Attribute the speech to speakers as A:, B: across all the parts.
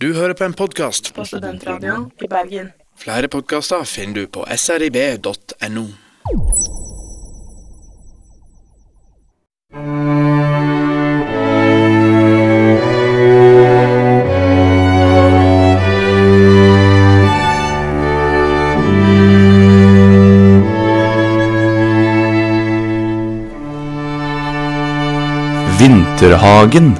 A: Du hører på en podkast.
B: på Studentradioen i Bergen.
A: Flere podkaster finner du på srib.no.
C: Vinterhagen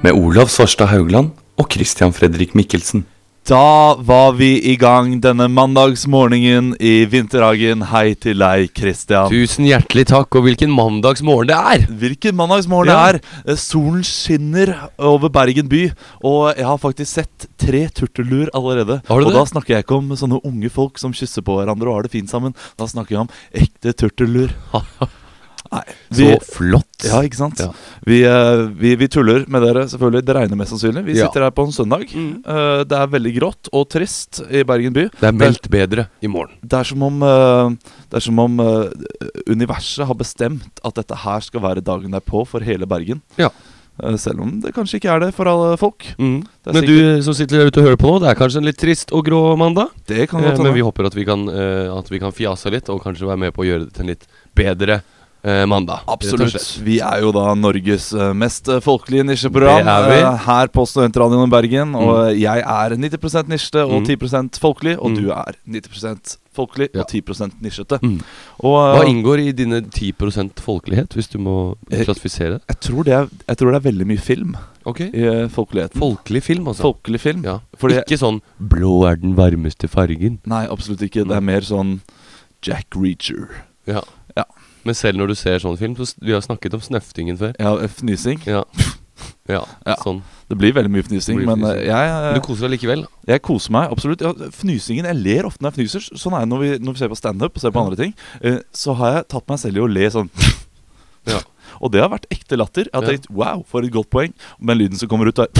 C: med Olav Svarstad Haugland og Christian Fredrik Mikkelsen.
D: Da var vi i gang denne mandagsmorgenen i Vinterhagen. Hei til deg, Christian.
E: Tusen hjertelig takk, og hvilken mandagsmorgen det er!
D: Hvilken mandagsmorgen
E: Ja.
D: det er! Eh, Solen skinner over Bergen by, og jeg har faktisk sett tre turtelduer allerede.
E: Har du
D: og
E: det?
D: da snakker jeg ikke om sånne unge folk som kysser på hverandre og har det fint sammen. Da snakker jeg om ekte turtelduer. Nei, vi,
E: Så flott!
D: ja, ikke sant?
E: Ja.
D: Vi, eh, vi, vi tuller med dere, selvfølgelig. Det regner mest sannsynlig. Vi
E: Ja.
D: sitter her på en søndag.
E: Mm.
D: Uh, det er veldig grått og trist i Bergen by.
E: Det er meldt bedre i morgen.
D: Det er som om, uh, er som om uh, universet har bestemt at dette her skal være dagen derpå for hele Bergen.
E: Ja.
D: Selv om det kanskje ikke er det for alle folk.
E: Mm.
D: Det er
E: Men du som sitter der ute og hører på nå, det er kanskje en litt trist og grå mandag?
D: Det kan
E: Eh, men vi håper at vi, kan, uh, at vi kan fjase litt, og kanskje være med på å gjøre det til en litt bedre mandag.
D: Absolutt. Vi er jo da Norges eh, mest eh, folkelige nisjeprogram
E: Det er vi.
D: eh, her på Studentradioen i Bergen. Og jeg er 90 nisjete og
E: Mm.
D: 10 folkelig, og
E: Mm.
D: du er 90 folkelig
E: Ja.
D: og 10 nisjete.
E: Mm.
D: Og
E: Hva
D: eh,
E: inngår i dine 10% folkelighet, hvis du må
D: Eh,
E: klassifisere det?
D: jeg, tror det er, jeg tror det er veldig mye film
E: Ok
D: i eh, folkeligheten.
E: Folkelig film, altså.
D: Folkelig film.
E: ja. Ikke sånn 'blå er den varmeste fargen'.
D: Nei, absolutt ikke. Det er mer sånn Jack Reacher.
E: Ja. Men selv når du ser sånn film så Vi har snakket om Snøftingen før.
D: Ja, fnysing.
E: Ja. ja,
D: Ja.
E: sånn.
D: Det blir veldig mye fnysing, men
E: fnysing.
D: eh, jeg,
E: Men
D: eh,
E: du koser deg likevel?
D: jeg koser meg absolutt. Ja, fnysingen Jeg ler ofte når jeg fnyser. Sånn er det når vi, når vi ser på standup og ser på andre ting. Eh, Så har jeg tatt meg selv i å le sånn.
E: Ja.
D: Og det har vært ekte latter. Jeg har tenkt wow, for et godt poeng. Men lyden som kommer ut, er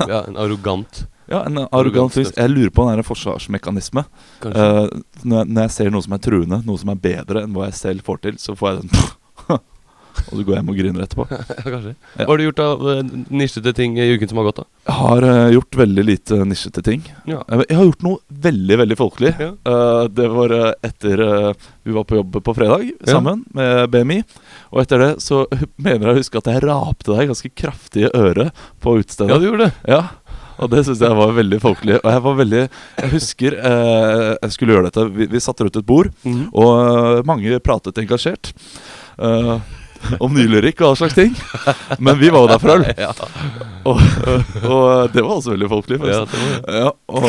E: Ja, En arrogant,
D: ja, en
E: Arrogant
D: arrogant Jeg lurer på om det er en forsvarsmekanisme. Eh, når, jeg, når jeg ser noe som er truende, noe som er bedre enn hva jeg selv får til, så får jeg den Og du går hjem og griner etterpå.
E: ja, kanskje.
D: ja.
E: Hva har du gjort av eh, nisjete ting i uken som har gått, da?
D: Jeg har eh, gjort veldig lite nisjete ting.
E: Ja.
D: Jeg jeg har gjort noe veldig veldig folkelig.
E: Ja.
D: Eh, det var eh, etter eh, vi var på jobb på fredag sammen med BMI. Og etter det så mener jeg å huske at jeg rapte deg ganske kraftig i øret på utestedet.
E: Ja, du gjorde det.
D: Ja, og det syns jeg var veldig folkelig. Og jeg var veldig Jeg husker eh, jeg skulle gjøre dette. Vi, vi satte rundt et bord,
E: Mhm.
D: og eh, mange pratet engasjert. eh, om nylyrikk og all slags ting. Men vi var jo der for øl.
E: Ja,
D: Og, og det var også veldig folkelig.
E: ja.
D: Ja, og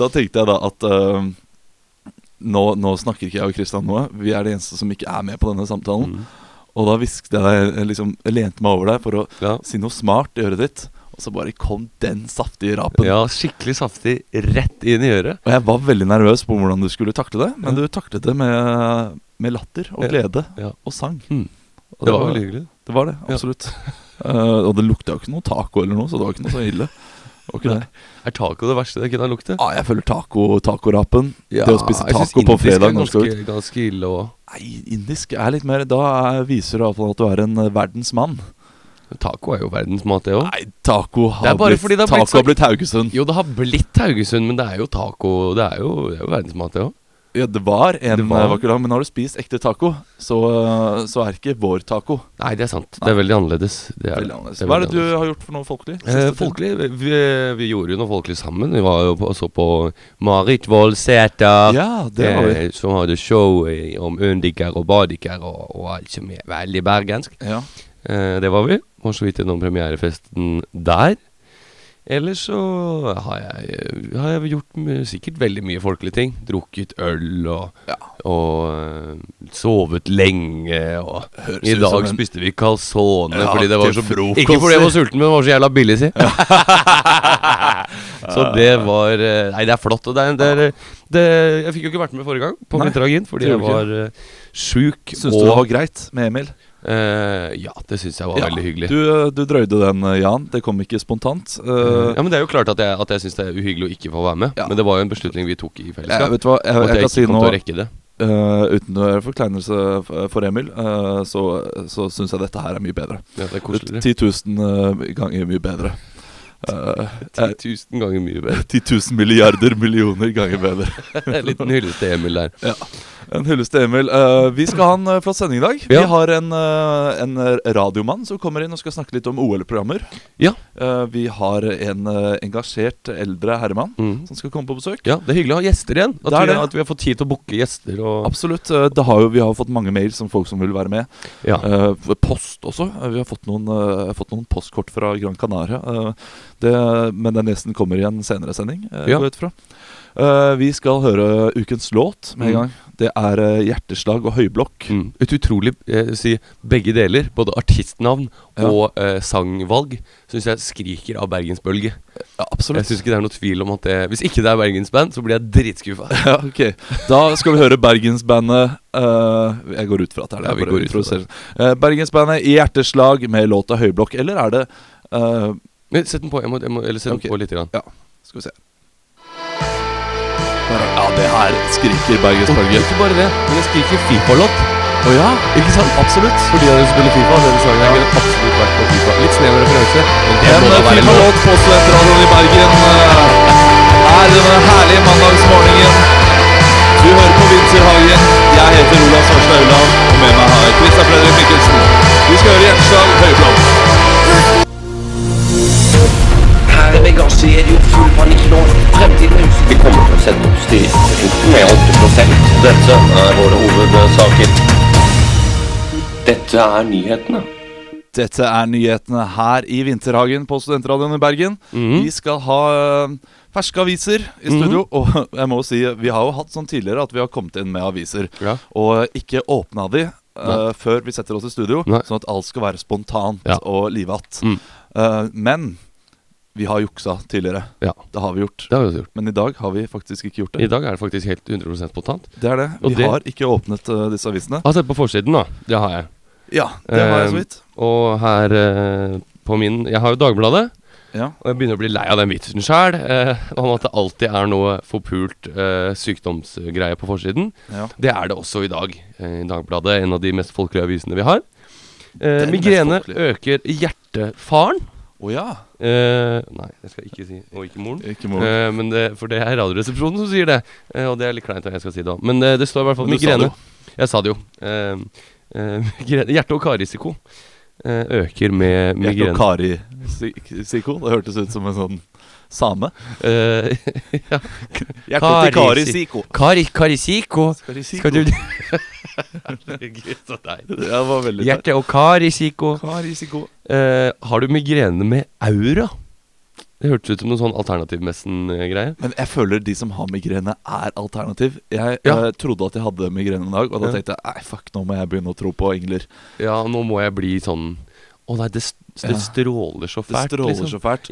D: da tenkte jeg da at uh, nå, nå snakker ikke jeg og Kristian noe. Vi er de eneste som ikke er med på denne samtalen.
E: Mm.
D: Og da hvisket jeg deg jeg liksom, Jeg lente meg over deg for å
E: Ja.
D: si noe smart i øret ditt. Og så bare kom den saftige rapen.
E: ja, skikkelig saftig rett inn i øret.
D: Og jeg var veldig nervøs på hvordan du skulle takle det, men du taklet det med, med latter og
E: Ja.
D: glede
E: Ja.
D: og sang.
E: Mm.
D: Og
E: Det var veldig hyggelig.
D: Det var det,
E: Ja.
D: absolutt. Eh, og det lukta jo ikke noe taco eller noe, så det var ikke noe så ille. Okay.
E: Er taco det verste det kunne lukte?
D: Ah, jeg føler taco, tacorapen. det å spise taco på fredag Jeg syns indisk er
E: ganske, ganske ille òg.
D: Nei, indisk er litt mer Da er, viser du iallfall at du er en eh, verdensmann.
E: Taco er jo verdensmat, det òg.
D: Nei, taco har,
E: Det
D: blitt,
E: fordi blitt
D: taco har blitt Haugesund.
E: Jo, det har blitt Haugesund, men det er jo taco Det er jo, det er jo verdensmat, det òg.
D: Ja, det var en
E: Det var-
D: eh, dag, men har du spist ekte taco, så, så er det ikke vår taco.
E: Nei, det er sant. Det er veldig annerledes. Det er,
D: Veldig annerledes.
E: Det er
D: Hva er det du har gjort for noe folkelig?
E: Eh, folkelig vi, vi gjorde jo noe folkelig sammen. Vi var jo på, så på Marit Voldsæter.
D: Ja, det har vi.
E: eh, som hadde show eh, om Undiker og Badiker og, og alt som er veldig bergensk.
D: Ja.
E: Eh, det var vi. Var så vidt innom premierefesten der. Ellers så har jeg, har jeg gjort sikkert veldig mye folkelige ting. Drukket øl og,
D: Ja.
E: og sovet lenge. Og
D: Høres
E: I dag
D: en-
E: spiste vi calzone
D: Ja,
E: fordi det var så
D: frokost,
E: Ikke fordi jeg var sulten, men det var så jævla billig, si. så det var eh, Nei, det er flott. Og det er, det er, det, jeg fikk jo ikke vært med forrige gang på Vinterhagen fordi jeg var uh, sjuk.
D: Syns du det var greit med Emil?
E: Eh, ja, det syns jeg var veldig hyggelig.
D: Du, eh, du drøyde den, eh, Jan. Det kom ikke spontant. Uh,
E: ja, men Det er jo klart at jeg, at jeg syns det er uhyggelig å ikke få være med.
D: Ja.
E: Men det var jo en beslutning vi tok i
D: jeg,
E: Ja,
D: vet du hva, jeg,
E: jeg,
D: jeg,
E: jeg
D: kan si
E: noe det.
D: eh, uten forkleinelse for Emil, så, så syns jeg dette her er mye bedre.
E: Ja, det er koseligere.
D: 10 000 eh, ganger mye bedre. Eh,
E: 10 000 ganger mye bedre.
D: 10 000 milliarder millioner ganger bedre.
E: Litt liten hyllest til Emil der.
D: En hyllest til Emil. Uh, vi skal ha en uh, flott sending i dag. Vi har en, uh, en radiomann som kommer inn og skal snakke litt om OL-programmer.
E: Ja.
D: Vi har en engasjert eldre herremann
E: mm.
D: som skal komme på besøk.
E: Ja, Det er hyggelig å ha gjester igjen. At,
D: Det er
E: vi,
D: det.
E: at vi har fått tid til å booke gjester. Og,
D: Absolutt. Det har jo, vi har fått mange mails om folk som vil være med.
E: ja.
D: Post også. Vi har fått noen, fått noen postkort fra Gran Canaria. Det, men den gjesten kommer i en senere sending. eh,
E: Ja.
D: Eh, vi skal høre ukens låt med en
E: Mm.
D: gang. Det er eh, Hjerteslag og Høyblokk.
E: Mm. Et utrolig eh, si, Begge deler, både artistnavn
D: Ja.
E: og eh, sangvalg, syns jeg skriker av bergensbølge.
D: Ja, absolutt.
E: Jeg syns ikke det er noe tvil om at det Hvis ikke det er bergensband, så blir jeg dritskuffa.
D: Ja, okay. Da skal vi høre Bergensbandet eh, Jeg går ut fra at det er det.
E: Ja, vi går ut fra
D: det. Bergensbandet i hjerteslag med låta Høyblokk. Eller er det
E: Men Sett den på, jeg må, jeg må, eller sett
D: okay.
E: den på litt. Grann.
D: Skal vi se Ja, det her skriker Bergensborger.
E: Ikke bare det, men det skriker Fifa-låt.
D: Å ja?
E: Ikke sant? Absolutt. Fordi dere spiller Fifa. Denne sangen her ville absolutt vært på Fifa. Litt snever referanse.
D: En. Fifa-låt på Studentradioen i Bergen er denne herlige mandagsmorgenen. Du hører på Vinterhagen. Jeg heter Olav Svarstad Auland, og med meg har jeg Christian Fredrik Mikkelsen. Vi skal høre Hjerteslag Høyblokk.
F: Sette opp styringsrapporten med 8 Dette er våre hovedsaker. Dette er nyhetene.
D: Dette er nyhetene her i Vinterhagen på Studentradioen i Bergen.
E: Mhm.
D: Vi skal ha øh, ferske aviser i studio. Og jeg må si, vi har jo hatt sånn tidligere at vi har kommet inn med aviser
E: Ja.
D: og ikke åpna de
E: Uh,
D: før vi setter oss i studio,
E: Nei.
D: sånn at alt skal være spontant
E: Ja.
D: og livatt.
E: Mm.
D: Uh, men vi har juksa tidligere.
E: Ja.
D: Det har vi gjort.
E: Det har vi også gjort.
D: Men i dag har vi faktisk ikke gjort det.
E: I dag er det faktisk helt 100% spontant.
D: Det er det.
E: Og
D: Vi
E: det-
D: har ikke åpnet uh, disse avisene.
E: Jeg har sett på forsiden, da. Det har jeg.
D: Ja, det har jeg så
E: vidt.
D: vidt.
E: Og her uh, på min Jeg har jo Dagbladet.
D: Ja.
E: Og jeg begynner å bli lei av den vitsen sjæl. Eh, om at det alltid er noe forpult sykdomsgreie på forsiden.
D: Ja.
E: Det er det også i dag. I Dagbladet, en av de mest folkelige avisene vi har. Migrene øker hjertefaren.
D: Å ja.
E: Eh, nei, det skal jeg ikke si. Og ikke moren.
D: Ikke moren.
E: Eh, men det, for det er Radioresepsjonen som sier det. Eh, og det er litt kleint at jeg skal si det òg. Men eh, det står i hvert fall migrene. Jeg sa det jo. Eh, eh, Hjerte- og karrisiko eh, øker med migrene.
D: Hjerte- og karisiko Det hørtes ut som en sånn same.
E: Uh, ja.
D: Hjerte
E: og
D: til Kari-Siko.
E: Karisiko. Skal du Herregud, så deilig. Hjerte- og karisiko.
D: Kari-Siko.
E: Eh, har du migrene med aura? Det hørtes ut som noen sånn Alternativmessen-greie.
D: Men jeg føler de som har migrene, er alternativ. Jeg
E: Ja.
D: eh, trodde at jeg hadde migrene en dag, og da
E: Ja.
D: tenkte jeg nei, fuck, nå må jeg begynne å tro på engler.
E: Ja, nå må jeg bli sånn Å nei, det, det stråler så fælt.
D: Det stråler
E: liksom.
D: så fælt.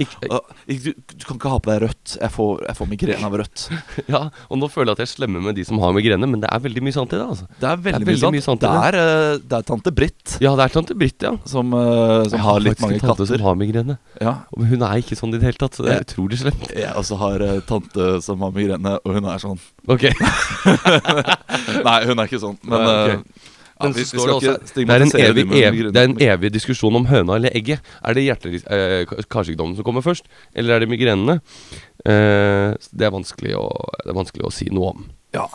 D: Du, du kan ikke ha på deg rødt. Jeg får, jeg får migrene av rødt.
E: Ja, og nå føler jeg at jeg slemmer med de som har migrene, men det er veldig mye sant i det. altså
D: Det er veldig,
E: veldig
D: mye,
E: mye
D: sant.
E: sant i
D: det, er, eh, det er tante Britt
E: Ja, det er tante Britt, ja.
D: som, uh, som har litt mange katter.
E: som har migrene.
D: Ja.
E: Og hun er ikke sånn i det hele tatt, så det er
D: jeg,
E: utrolig slemt.
D: Jeg også har uh, tante som har migrene, og hun er sånn.
E: Ok,
D: Nei, hun er ikke sånn. Men,
E: Nei, ok.
D: eh, ja, vi, vi
E: også det er, en evig, ev, det er en evig diskusjon om høna eller egget. Er det hjerte- eh, som kommer først, eller er det migrenene? Eh, det, er å, det er vanskelig å si noe om.
D: Ja.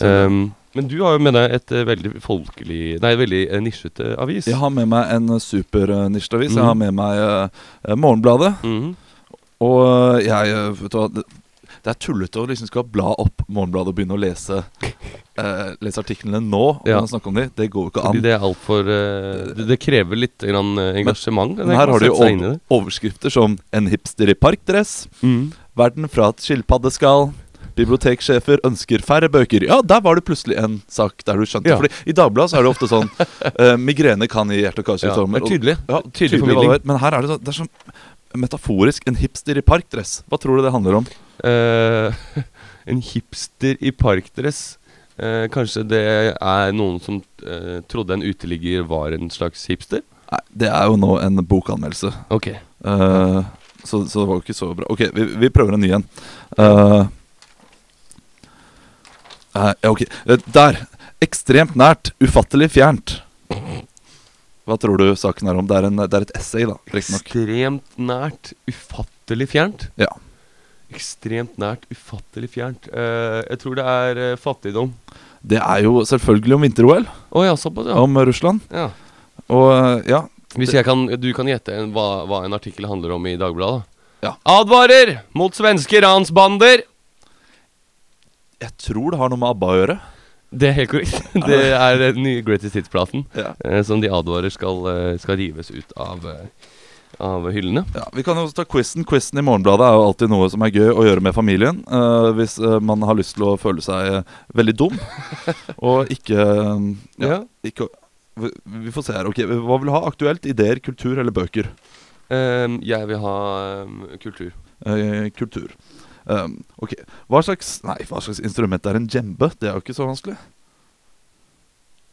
E: Um, men du har jo med deg et eh, veldig folkelig Nei, veldig uh, nisjete avis.
D: jeg har med meg en supernisjeavis. Jeg
E: Mhm.
D: har med meg eh, Morgenbladet.
E: Mm.
D: Og eh, jeg eh, Vet du hva det, det er tullete å liksom skal bla opp Morgenbladet og begynne å lese eh, Lese artiklene nå.
E: Ja.
D: Og snakke om de Det går jo ikke
E: Fordi
D: an.
E: det er altfor uh, det, det krever litt grann, eh, engasjement.
D: Men her har du jo over, overskrifter som 'En hipster i parkdress',
E: mm.
D: 'Verden fra et skilpaddeskall', 'Biblioteksjefer ønsker færre bøker'. Ja, der var det plutselig en sak der du skjønte.
E: Ja.
D: Fordi i Dagbladet er det ofte sånn uh, Migrene kan gi hjerte- og karsykdommer.
E: er tydelig.
D: Ja,
E: Tydelig
D: tydelig
E: formidling.
D: Men her er det, så, det er sånn metaforisk. En hipster i parkdress. Hva tror du det handler om?
E: Uh, en hipster i parkdress. Eh, kanskje det er noen som eh, trodde en uteligger var en slags hipster?
D: Nei, Det er jo nå en bokanmeldelse.
E: Ok.
D: Eh, så, så det var jo ikke så bra. Ok, vi, vi prøver en ny en. Ja, ok. Eh, der. Ekstremt nært. Ufattelig fjernt. Hva tror du saken er om? Det er, en, det er et essay, da.
E: Ekstremt nært, ufattelig fjernt.
D: Ja.
E: Ekstremt nært, ufattelig fjernt. Uh, jeg tror det er uh, fattigdom.
D: Det er jo selvfølgelig om vinter-OL.
E: Oh, ja, såpass, ja.
D: Om Russland.
E: ja.
D: Og eh, ja,
E: Hvis jeg kan, du kan gjette en, hva, hva en artikkel handler om i Dagbladet?
D: Ja.
E: Advarer mot svenske ransbander!
D: jeg tror det har noe med ABBA å gjøre.
E: Det er helt korrekt. Det er den nye Greatest Hits-platen
D: Ja.
E: eh, som de advarer skal, skal rives ut av, eh, av hyllene.
D: Ja, Vi kan jo ta quizen. Quizen i Morgenbladet er jo alltid noe som er gøy å gjøre med familien. Uh, hvis eh, man har lyst til å føle seg eh, veldig dum. og ikke ja,
E: Ja.
D: ikke vi, vi får se her. ok, Hva vil du ha? Aktuelt? Ideer, kultur eller bøker?
E: Um, jeg vil ha um, kultur.
D: Uh, kultur. Um, ok, hva slags Nei, hva slags instrument er en djembe? Det er jo ikke så vanskelig.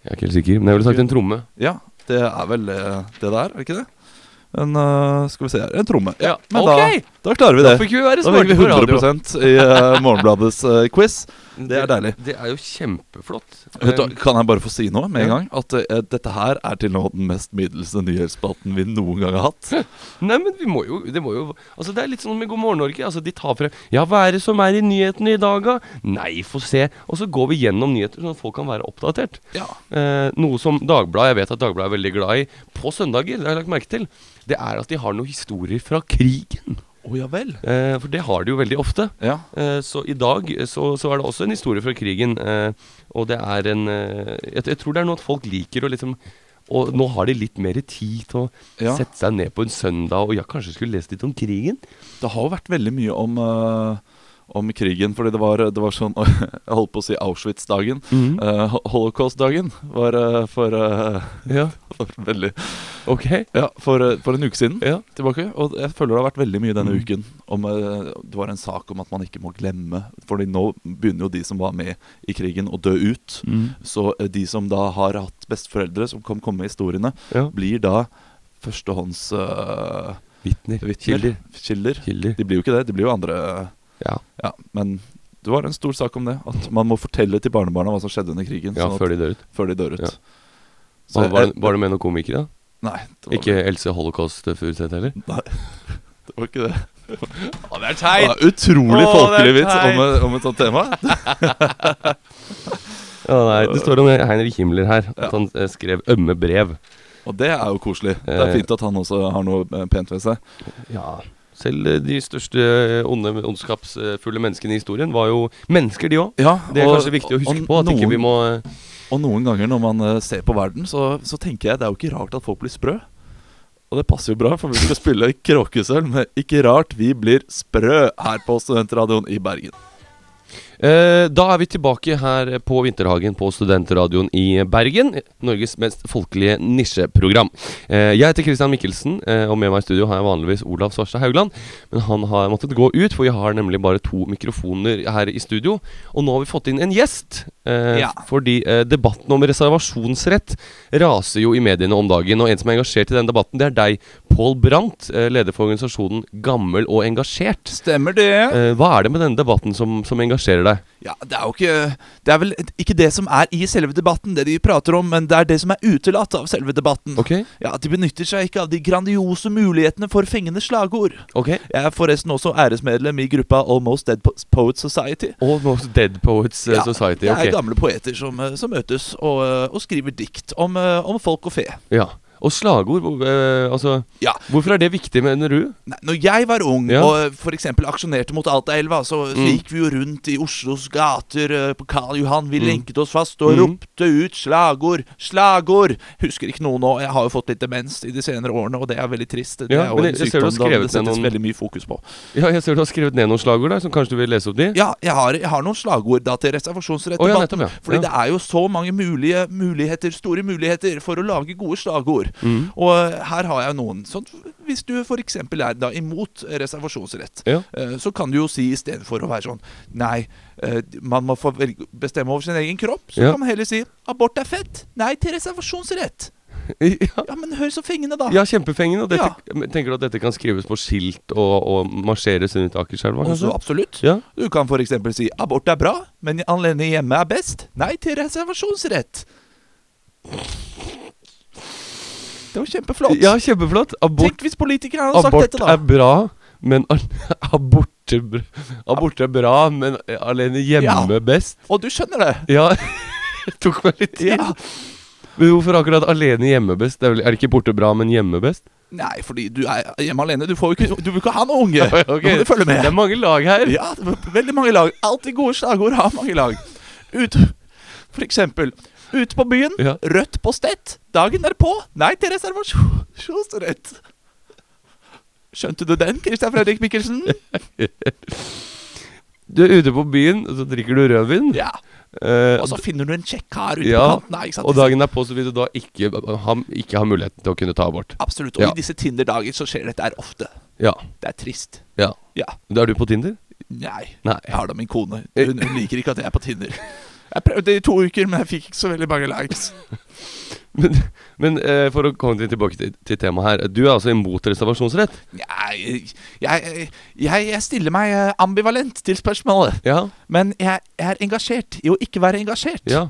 E: Jeg er ikke helt sikker, men jeg ville sagt en tromme.
D: Ja, det er vel det, det er, er det ikke det? En, eh, skal vi se her En tromme.
E: Ja,
D: men
E: okay.
D: da, da klarer vi det.
E: Da fikk vi være
D: Da fikk vi
E: smarte på radio.
D: 100% i eh, Morgenbladets eh, quiz. Det er deilig.
E: Det er jo kjempeflott.
D: Vet du,
E: Ehm,
D: kan jeg bare få si noe med en gang? At uh, dette her er til nå den mest middelste nyhetsspalten vi noen gang har hatt.
E: Nei, men vi må jo Det må jo Altså det er litt sånn med God morgen Norge. Altså De tar frem Ja, hva er det som er i nyhetene i dag, da? Nei, få se. Og så går vi gjennom nyheter, sånn at folk kan være oppdatert.
D: Ja.
E: Uh, noe som Dagbladet Jeg vet at Dagbladet er veldig glad i på søndager. Det har jeg lagt merke til. Det er at de har noen historier fra krigen.
D: Å ja vel.
E: Eh, for det har de jo veldig ofte.
D: Ja.
E: Eh, så i dag eh, så, så er det også en historie fra krigen. Eh, og det er en eh, jeg, jeg tror det er noe at folk liker å liksom Og nå har de litt mer tid til å
D: Ja.
E: sette seg ned på en søndag og ja, kanskje skulle lest litt om krigen.
D: Det har jo vært veldig mye om, eh, om krigen, fordi det var, det var sånn Jeg holdt på å si Auschwitz-dagen. Mm. Uh, Holocaust-dagen var uh, for, uh,
E: Ja,
D: for veldig
E: ok.
D: Ja, for, for en uke siden
E: Ja.
D: tilbake. Og jeg føler det har vært veldig mye denne
E: Mm.
D: uken. Om, det var en sak om at man ikke må glemme. Fordi nå begynner jo de som var med i krigen, å dø ut.
E: Mm.
D: Så de som da har hatt besteforeldre som kan komme med historiene,
E: ja.
D: blir da førstehånds
E: Vitner.
D: vitner.
E: Kilder.
D: Kilder.
E: Kilder.
D: De blir jo ikke det. De blir jo andre
E: Ja,
D: Ja, men det var en stor sak om det. At man må fortelle til barnebarna hva som skjedde under krigen.
E: ja
D: sånn
E: før de dør ut.
D: før de dør ut.
E: Ja.
D: Så
E: Var, var, det, var det med noen komikere, da?
D: Nei,
E: Ikke Else Holocaust Furuseth heller?
D: Nei, det var ikke det.
E: Å, det er
D: Det er utrolig
E: Å, er
D: folkelig vits om, om et sånt tema.
E: Ja, nei, det står om Heinrich Himmler her, at
D: Ja.
E: han eh, skrev ømme brev.
D: Og det er jo koselig. Det er
E: Eh.
D: fint at han også har noe eh, pent ved seg.
E: Ja Selv eh, de største eh, onde, ondskapsfulle menneskene i historien var jo mennesker, de òg.
D: Ja,
E: Det er
D: og-
E: kanskje viktig å huske på. At ikke vi må eh,
D: Og noen ganger når man ser på verden, så, så tenker jeg det er jo ikke rart at folk blir sprø. Og det passer jo bra, for vi skal spille Kråkesølv med Ikke rart vi blir sprø her på Studentradioen i Bergen.
E: Eh, da er vi tilbake her på Vinterhagen på Studentradioen i Bergen. Norges mest folkelige nisjeprogram. Eh, jeg heter Christian Mikkelsen, eh, og med meg i studio har jeg vanligvis Olav Svarstad Haugland. Men han har måttet gå ut, for vi har nemlig bare to mikrofoner her i studio. Og nå har vi fått inn en gjest.
D: Ja.
E: Fordi debatten om reservasjonsrett raser jo i mediene om dagen. Og en som er engasjert i den debatten, det er deg, Pål Brandt, leder for organisasjonen Gammel og engasjert.
D: Stemmer det?
E: Hva er det med denne debatten som, som engasjerer deg?
D: Ja, det er jo ikke Det er vel ikke det som er i selve debatten, det de prater om, men det er det som er utelatt av selve debatten.
E: Ok,
D: Ja, De benytter seg ikke av de grandiose mulighetene for fengende slagord.
E: ok
D: Jeg er forresten også æresmedlem i gruppa Almost Dead Poets Society.
E: Almost Dead Poets eh,
D: Ja,
E: Society.
D: Det er gamle poeter som, eh, som møtes og, eh, og skriver dikt om, om folk og fe.
E: ja Og slagord, hvor- eh, altså
D: Ja.
E: Hvorfor er det viktig, mener du?
D: Nei, når jeg var ung
E: Ja.
D: og f.eks. aksjonerte mot Altaelva, så, så
E: Mm.
D: gikk vi jo rundt i Oslos gater eh, på Karl Johan. Vi
E: Mm.
D: lenket oss fast og
E: Mm.
D: ropte ut slagord, slagord! Husker ikke noe nå. Jeg har jo fått litt demens i de senere årene, og det er veldig trist. Det
E: Ja,
D: er jo
E: men
D: en
E: jeg- jeg ser du har
D: sykdom da
E: skrevet
D: det settes
E: ned noen-
D: veldig mye fokus på.
E: Ja, Jeg ser du har skrevet ned noen slagord der, som kanskje du vil lese opp de?
D: Ja, jeg har, jeg har noen slagord da til reservasjonsrettdebatten.
E: Å, ja, nettopp, ja.
D: Fordi
E: Ja.
D: det er jo så mange mulige muligheter, store muligheter for å lage gode slagord.
E: Mhm.
D: Og her har jeg noen. Sånn, hvis du f.eks. er da imot reservasjonsrett,
E: Ja.
D: eh, så kan du jo si istedenfor å være sånn Nei, eh, man må få bestemme over sin egen kropp. Så
E: Ja.
D: kan man heller si abort er fett. Nei til reservasjonsrett.
E: ja.
D: Ja, men hør så fengende, da.
E: Ja, kjempefengende. Og dette,
D: Ja.
E: Tenker du at dette kan skrives på skilt og, og marsjeres rundt Akerselva?
D: Også absolutt.
E: Ja.
D: Du kan f.eks. si abort er bra, men alene hjemme er best. Nei til reservasjonsrett. Det var kjempeflott.
E: Ja, kjempeflott. Abort,
D: Tenk hvis politikere hadde sagt dette, da.
E: er bra, men abort abort er bra, men alene hjemme best.
D: Og du skjønner det.
E: Ja, det tok meg litt tid.
D: Ja.
E: Men hvorfor akkurat alene hjemme best? Er, det ikke borte bra, men hjemme best?
D: Nei, fordi du er hjemme alene. Du, får ikke, du vil ikke ha noen unge.
E: okay.
D: Nå må du følge med.
E: Det er mange lag her.
D: Ja, veldig mange lag. Alltid gode slagord har mange lag. Ut, for eksempel Ute på byen,
E: Ja.
D: rødt på stett. Dagen er på. Nei til reservasjonsrett. Skjønte du den, Christian Fredrik Mikkelsen?
E: Du er ute på byen, og så drikker du rødvin.
D: Ja.
E: Eh,
D: Og så finner du en kjekk kar ute
E: ja,
D: på kanten.
E: Og dagen derpå så vil du da ikke ha, ikke ha muligheten til å kunne ta abort.
D: Absolutt. Og
E: Ja.
D: i disse Tinder-dager så skjer dette her ofte.
E: Ja.
D: Det er trist.
E: ja.
D: Ja.
E: Er du på Tinder?
D: Nei.
E: Nei.
D: Jeg har da min kone. Hun, hun liker ikke at jeg er på Tinder. Jeg prøvde i to uker, men jeg fikk ikke så veldig mange likes.
E: Men, men eh, for å komme tilbake til, til temaet her. Du er altså imot reservasjonsrett?
D: Jeg, jeg, jeg, jeg stiller meg eh, ambivalent til spørsmålet.
E: Ja.
D: Men jeg er engasjert i å ikke være engasjert.
E: Ja,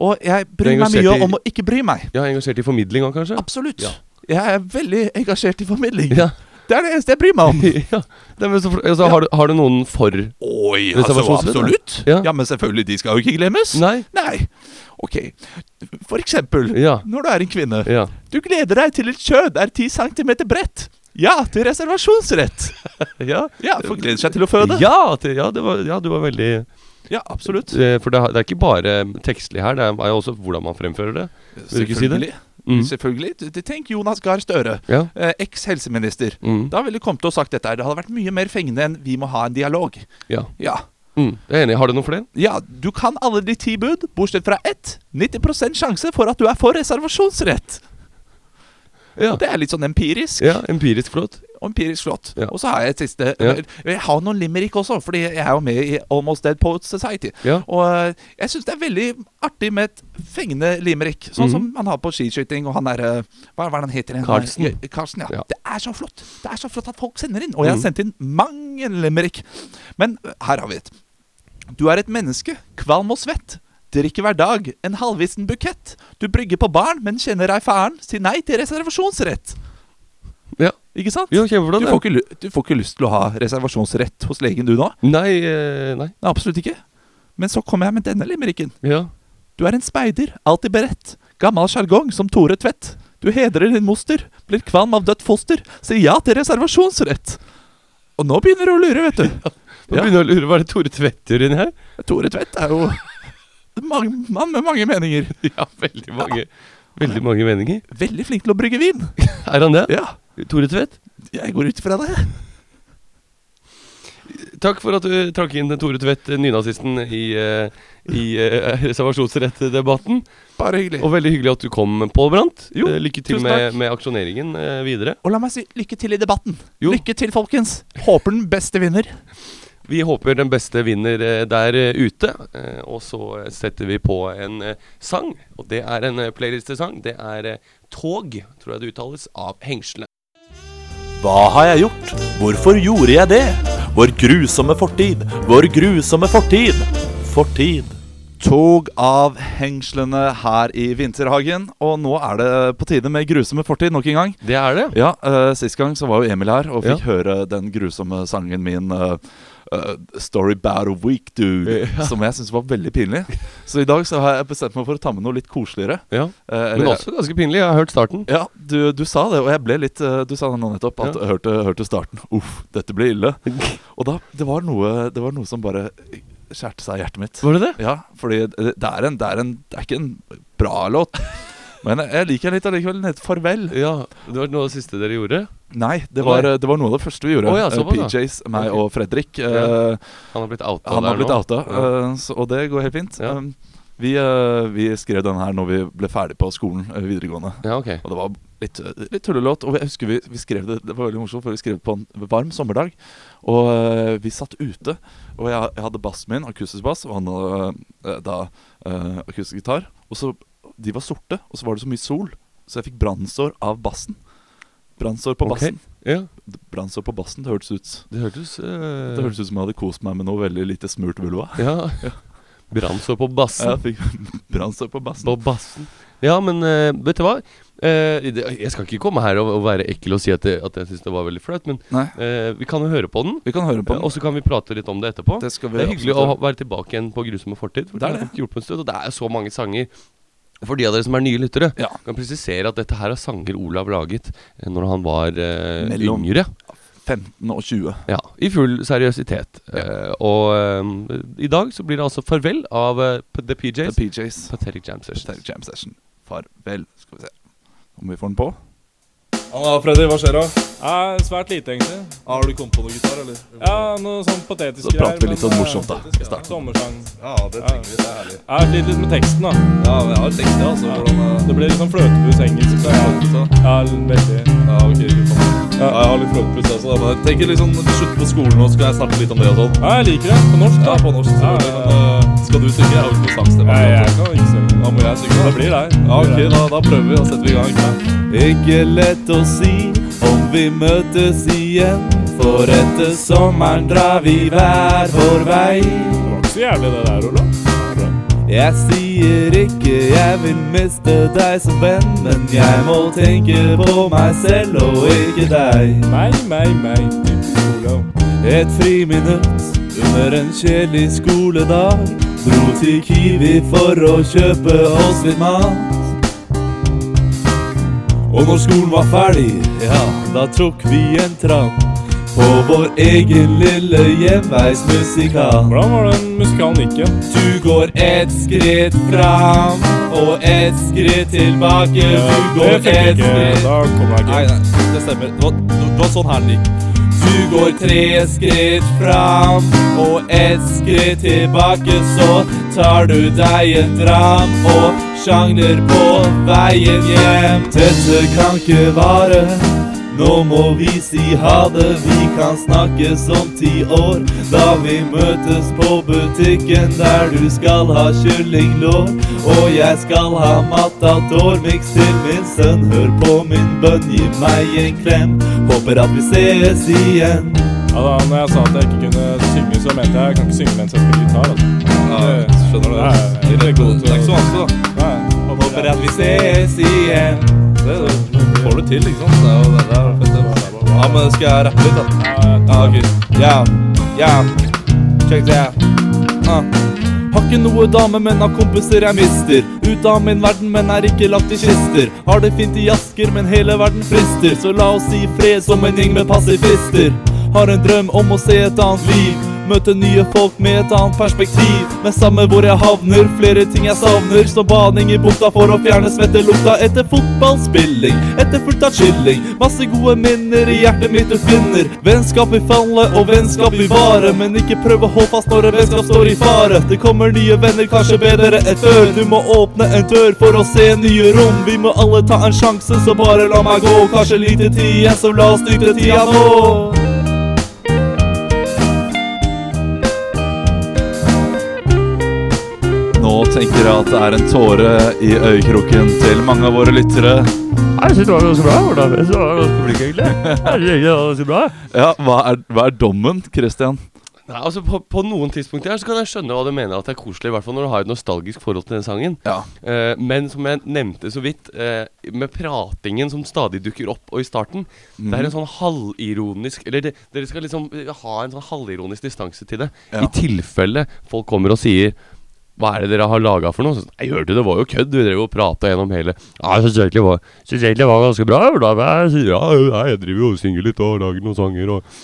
D: Og jeg bryr meg mye
E: i-
D: om å ikke bry meg.
E: ja engasjert i formidling òg, kanskje?
D: Absolutt.
E: Ja.
D: Jeg er veldig engasjert i formidling.
E: Ja.
D: Det er det eneste jeg bryr meg om.
E: ja. Men så, altså, har, du, har du noen for
D: Oi,
E: altså,
D: absolutt.
E: Ja.
D: Ja. men selvfølgelig. De skal jo ikke glemmes.
E: Nei?
D: Nei. Ok. For eksempel,
E: Ja.
D: når du er en kvinne. Du gleder deg til et kjød er 10 cm bredt. Ja, til reservasjonsrett.
E: Ja,
D: Ja, for gleder seg til å føde.
E: ja, til, ja, det var, ja du var veldig
D: Ja, absolutt.
E: eh, For det, er- er ikke bare tekstlig her, det er også hvordan man fremfører det. Vil du ikke si det? Mm.
D: Selvfølgelig. Tenk Jonas Gahr Støre,
E: Ja.
D: eh, eks-helseminister.
E: Mm.
D: Da ville kommet og sagt dette her. Det hadde vært mye mer fengende enn 'vi må ha en dialog'.
E: Ja.
D: Ja.
E: Mm. Jeg er enig. Har du noen flere?
D: Ja, du kan alle de ti bud, bortsett fra ett. 90 sjanse for at du er for reservasjonsrett.
E: Ja.
D: Det er litt sånn empirisk.
E: ja empirisk flott.
D: Og empirisk flott.
E: Ja.
D: Og så har jeg et siste
E: Ja.
D: Jeg har noen limerick også, fordi jeg er jo med i Almost Dead Poets Society.
E: Ja.
D: Og eh, jeg syns det er veldig artig med et fengende limerick, sånn som man har på skiskyting. Og han er eh, Hva, hva er det han heter igjen?
E: Carlsen.
D: Ja, ja. Det er så flott Det er så flott at folk sender inn. Og jeg har sendt inn mange limerick. Men eh, her har vi et. Du er et menneske, kvalm og svett. Drikker hver dag en halvvissen bukett. Du brygger på barn, men kjenner ei faren. Si nei til reservasjonsrett.
E: Ja.
D: Ikke sant?
E: Jo.
D: Du får, ikke, lu- du får ikke lyst til å ha reservasjonsrett hos legen du nå?
E: Nei, eh, nei.
D: Nei, absolutt ikke. Men så kommer jeg med denne limericken.
E: Ja.
D: Du er en speider, alltid beredt. Gammel sjargong som Tore Tvedt. Du hedrer din moster, blir kvalm av dødt foster. Si ja til reservasjonsrett. Og nå begynner du å lure, vet du.
E: Nå
D: Ja.
E: begynner jeg å lure hva er det Tore Tvedt inni her.
D: Tore Tvedt er jo en mang- mann med mange meninger.
E: Ja, veldig mange Veldig mange meninger.
D: Veldig flink til å brygge vin.
E: Er han det?
D: Ja,
E: Tore Tvedt?
D: jeg går ut fra det.
E: Takk for at du trakk inn Tore Tvedt, nynazisten, i, eh, i eh, reservasjonsrettdebatten.
D: Bare hyggelig.
E: Og veldig hyggelig at du kom, Pål Brandt.
D: Jo,
E: Eh, lykke til med, med aksjoneringen videre.
D: Og la meg si lykke til i debatten.
E: Jo.
D: Lykke til, folkens. Håper den beste vinner.
E: Vi håper den beste vinner der ute. Og så setter vi på en sang. Og det er en playlistesang. Det er Tog, tror jeg det uttales, av Hengsle.
G: Hva har jeg gjort? Hvorfor gjorde jeg det? Vår grusomme fortid, vår grusomme fortid. Fortid.
D: Tog av hengslene her i Vinterhagen. Og nå er det på tide med grusomme fortid nok en gang.
E: Det er det.
D: Ja, uh, Sist gang så var jo Emil her og fikk
E: Ja.
D: høre den grusomme sangen min eh, eh, 'Story bad a Week Dude',
E: Ja.
D: som jeg syntes var veldig pinlig. Så i dag så har jeg bestemt meg for å ta med noe litt koseligere.
E: Ja.
D: Eh,
E: Men også ganske pinlig. Jeg har hørt starten.
D: Ja, du, du sa det, og jeg ble litt uh, Du sa det nå nettopp, at
E: Ja.
D: hørte, hørte starten. Uff, dette blir ille. Og da Det var noe, det var noe som bare skjærte seg i hjertet mitt.
E: Var det det?
D: Ja, fordi det, det, er en, det, er en, det er ikke en bra låt. Men jeg, liker litt allikevel. Den heter 'Farvel'.
E: Ja, Det var noe av det siste dere gjorde?
D: Nei, det var, det var noe av det første vi gjorde.
E: Å ja,
D: Eh. PJs, meg
E: okay.
D: og Fredrik.
E: Ja.
D: eh,
E: Han har blitt outa
D: han har blitt outa,
E: Ja.
D: eh, og det går helt fint.
E: Ja.
D: Um, vi, vi skrev denne her når vi ble ferdig på skolen videregående.
E: Ja, ok.
D: Og det var litt, litt tullelåt. Og jeg husker vi, vi skrev det Det var veldig morsomt, for vi skrev det på en varm sommerdag. Og vi satt ute, og jeg, jeg hadde bassen min, akustisk bass, og han hadde da uh, akustisk gitar. Og så De var sorte, og så var det så mye sol, så jeg fikk brannsår av bassen. Brannsår på bassen.
E: Ja,
D: Brannsår på bassen, det hørtes ut
E: det hørtes uh...
D: Det hørtes ut som jeg hadde kost meg med noe veldig lite smurt vulva.
E: Ja. Brannsår på bassen.
D: Jeg fikk brannsår på bassen.
E: På bassen. Ja, men uh, vet du hva? Uh, det, jeg skal ikke komme her og, og være ekkel og si at, det, at jeg syns det var veldig flaut, men eh, vi kan jo høre på den.
D: Vi kan høre på den.
E: Og så kan vi prate litt om det etterpå.
D: Det
E: Det er hyggelig
D: absolutt
E: å være tilbake igjen på Grusomme fortid. For
D: Det er
E: har
D: det.
E: stund Og det er så mange sanger. For de av dere som er nye lyttere,
D: Ja.
E: kan presisere at dette her er sanger Olav laget eh, når han var eh,
D: Mellom-
E: yngre.
D: 15 og 20.
E: Ja, I full seriøsitet. Eh, og eh, i dag så blir det altså farvel av eh, The PJs.
D: The PJs.
E: Pathetic Jam Sessions.
D: Pathetic Jam Session. Farvel. Skal vi se om vi får den på. Ja, Freddy, hva skjer da?
H: Ja, Svært lite, egentlig.
D: Har du kommet på noe gitar, eller?
H: Ja, Noe sånn patetisk
D: Så prater vi litt sånn morsomt, da.
H: I starten. Sommersang.
D: Ja, det trenger vi. Det er herlig.
H: Har slitt litt med teksten, da.
D: Ja, jeg har tekst, det, altså. Hvordan uh...
H: Det blir litt sånn fløtebus engelsk. Så ja.
D: så.
H: ja, veldig.
D: Ja, ok. Ja, jeg har litt fløtepuss også, da. Men jeg tenker liksom slutt på skolen nå, så skal jeg snakke litt om det og sånn.
H: Ja, jeg liker det. På norsk, da.
D: Ja, på norsk.
H: Ja,
D: selvfølgelig,
H: ja,
D: Men uh, skal du synge? Jeg har jo ikke noe sangstemme.
H: Ja, jeg kan ikke synge.
D: Da må jeg synge.
H: Det blir deg.
D: Ja, ok, da, da prøver vi. Da setter vi i gang. Ikke lett å si om vi møtes igjen. For etter sommeren drar vi hver vår vei.
H: Det var ikke så jævlig, det der, Olav.
D: Jeg sier ikke jeg vil miste deg som venn, men jeg må tenke på meg selv og ikke deg.
H: Meg, meg, meg. ditt Olav.
D: Et friminutt under en kjedelig skoledag. Dro til Kiwi for å kjøpe oss litt mat. Og når skolen var ferdig, ja, da tok vi en tran. På vår egen lille hjemveismusikal.
H: Hvordan var den musikalen gikk?
D: Du går ett skritt fram og ett skritt tilbake. Du går ett
H: ikke.
D: skritt
H: Da kommer jeg
D: Nei,
H: ikke.
D: nei, det stemmer. Det var, det var sånn her den gikk. Du går tre skritt fram og ett skritt tilbake, så tar du deg en dram og sjangler på veien hjem. Dette kan ikke vare. Nå må vi si ha det, vi kan snakkes om ti år. Da vi møtes på butikken der du skal ha kyllinglår. Og jeg skal ha matador-miks til min sønn. Hør på min bønn, gi meg en klem. Håper at vi ses igjen.
H: Ja, da når jeg sa at jeg ikke kunne synge, så mente jeg jeg kan ikke synge mens jeg spiller gitar. Altså.
D: Ja, skjønner
H: du det? Det er god- det er ikke så
D: vanskelig, da.
H: Nei,
D: Håper at vi ses igjen. Det, får du til, ikke sant? Det er jo det, det er fett. det. Ja, men skal jeg rappe litt, da? Ja, ok. Ja, yeah, Check det out. Ah. Ikke noe dame, men har kompiser jeg mister. Ut av min verden, men er ikke lagt i kister. Har det fint i Asker, men hele verden frister. Så la oss si fred som en gjeng med pasifister. Har en drøm om å se et annet liv. Møte nye folk med et annet perspektiv. Men samme hvor jeg havner, flere ting jeg savner. Som baning i bukta for å fjerne svettelukta etter fotballspilling. Etterfulgt av chilling. Masse gode minner i hjertet mitt du finner. Vennskap vil falle, og vennskap vil vare. Men ikke prøv å holde fast når et vennskap står i fare. Det kommer nye venner, kanskje bedre enn før. Du må åpne en dør for å se nye rom. Vi må alle ta en sjanse, så bare la meg gå. Kanskje lite tid igjen, så la oss nyte tida nå. Tenker at det er en tåre i øyekroken til mange av våre lyttere.
I: Jeg synes det var ganske bra. Hvordan Jeg synes det var ganske flink, egentlig. Jeg synes det var ganske bra.
D: Ja, hva er, hva er dommen, Christian?
E: Nei, altså på, på noen tidspunkt her så kan jeg skjønne hva du mener at det er koselig, i hvert fall når du har et nostalgisk forhold til den sangen.
D: Ja.
E: Eh, men som jeg nevnte så vidt, eh, med pratingen som stadig dukker opp, og i starten Det er en sånn halvironisk Eller det, dere skal liksom ha en sånn halvironisk distanse til det.
D: Ja.
E: I tilfelle folk kommer og sier hva er det dere har laga for noe? Så, jeg hørte det var jo kødd. Vi drev og prata gjennom hele Ja, jeg syns egentlig, var- synes egentlig det var ganske bra. Jeg, ja, jeg driver jo og synger litt og lager noen sanger og,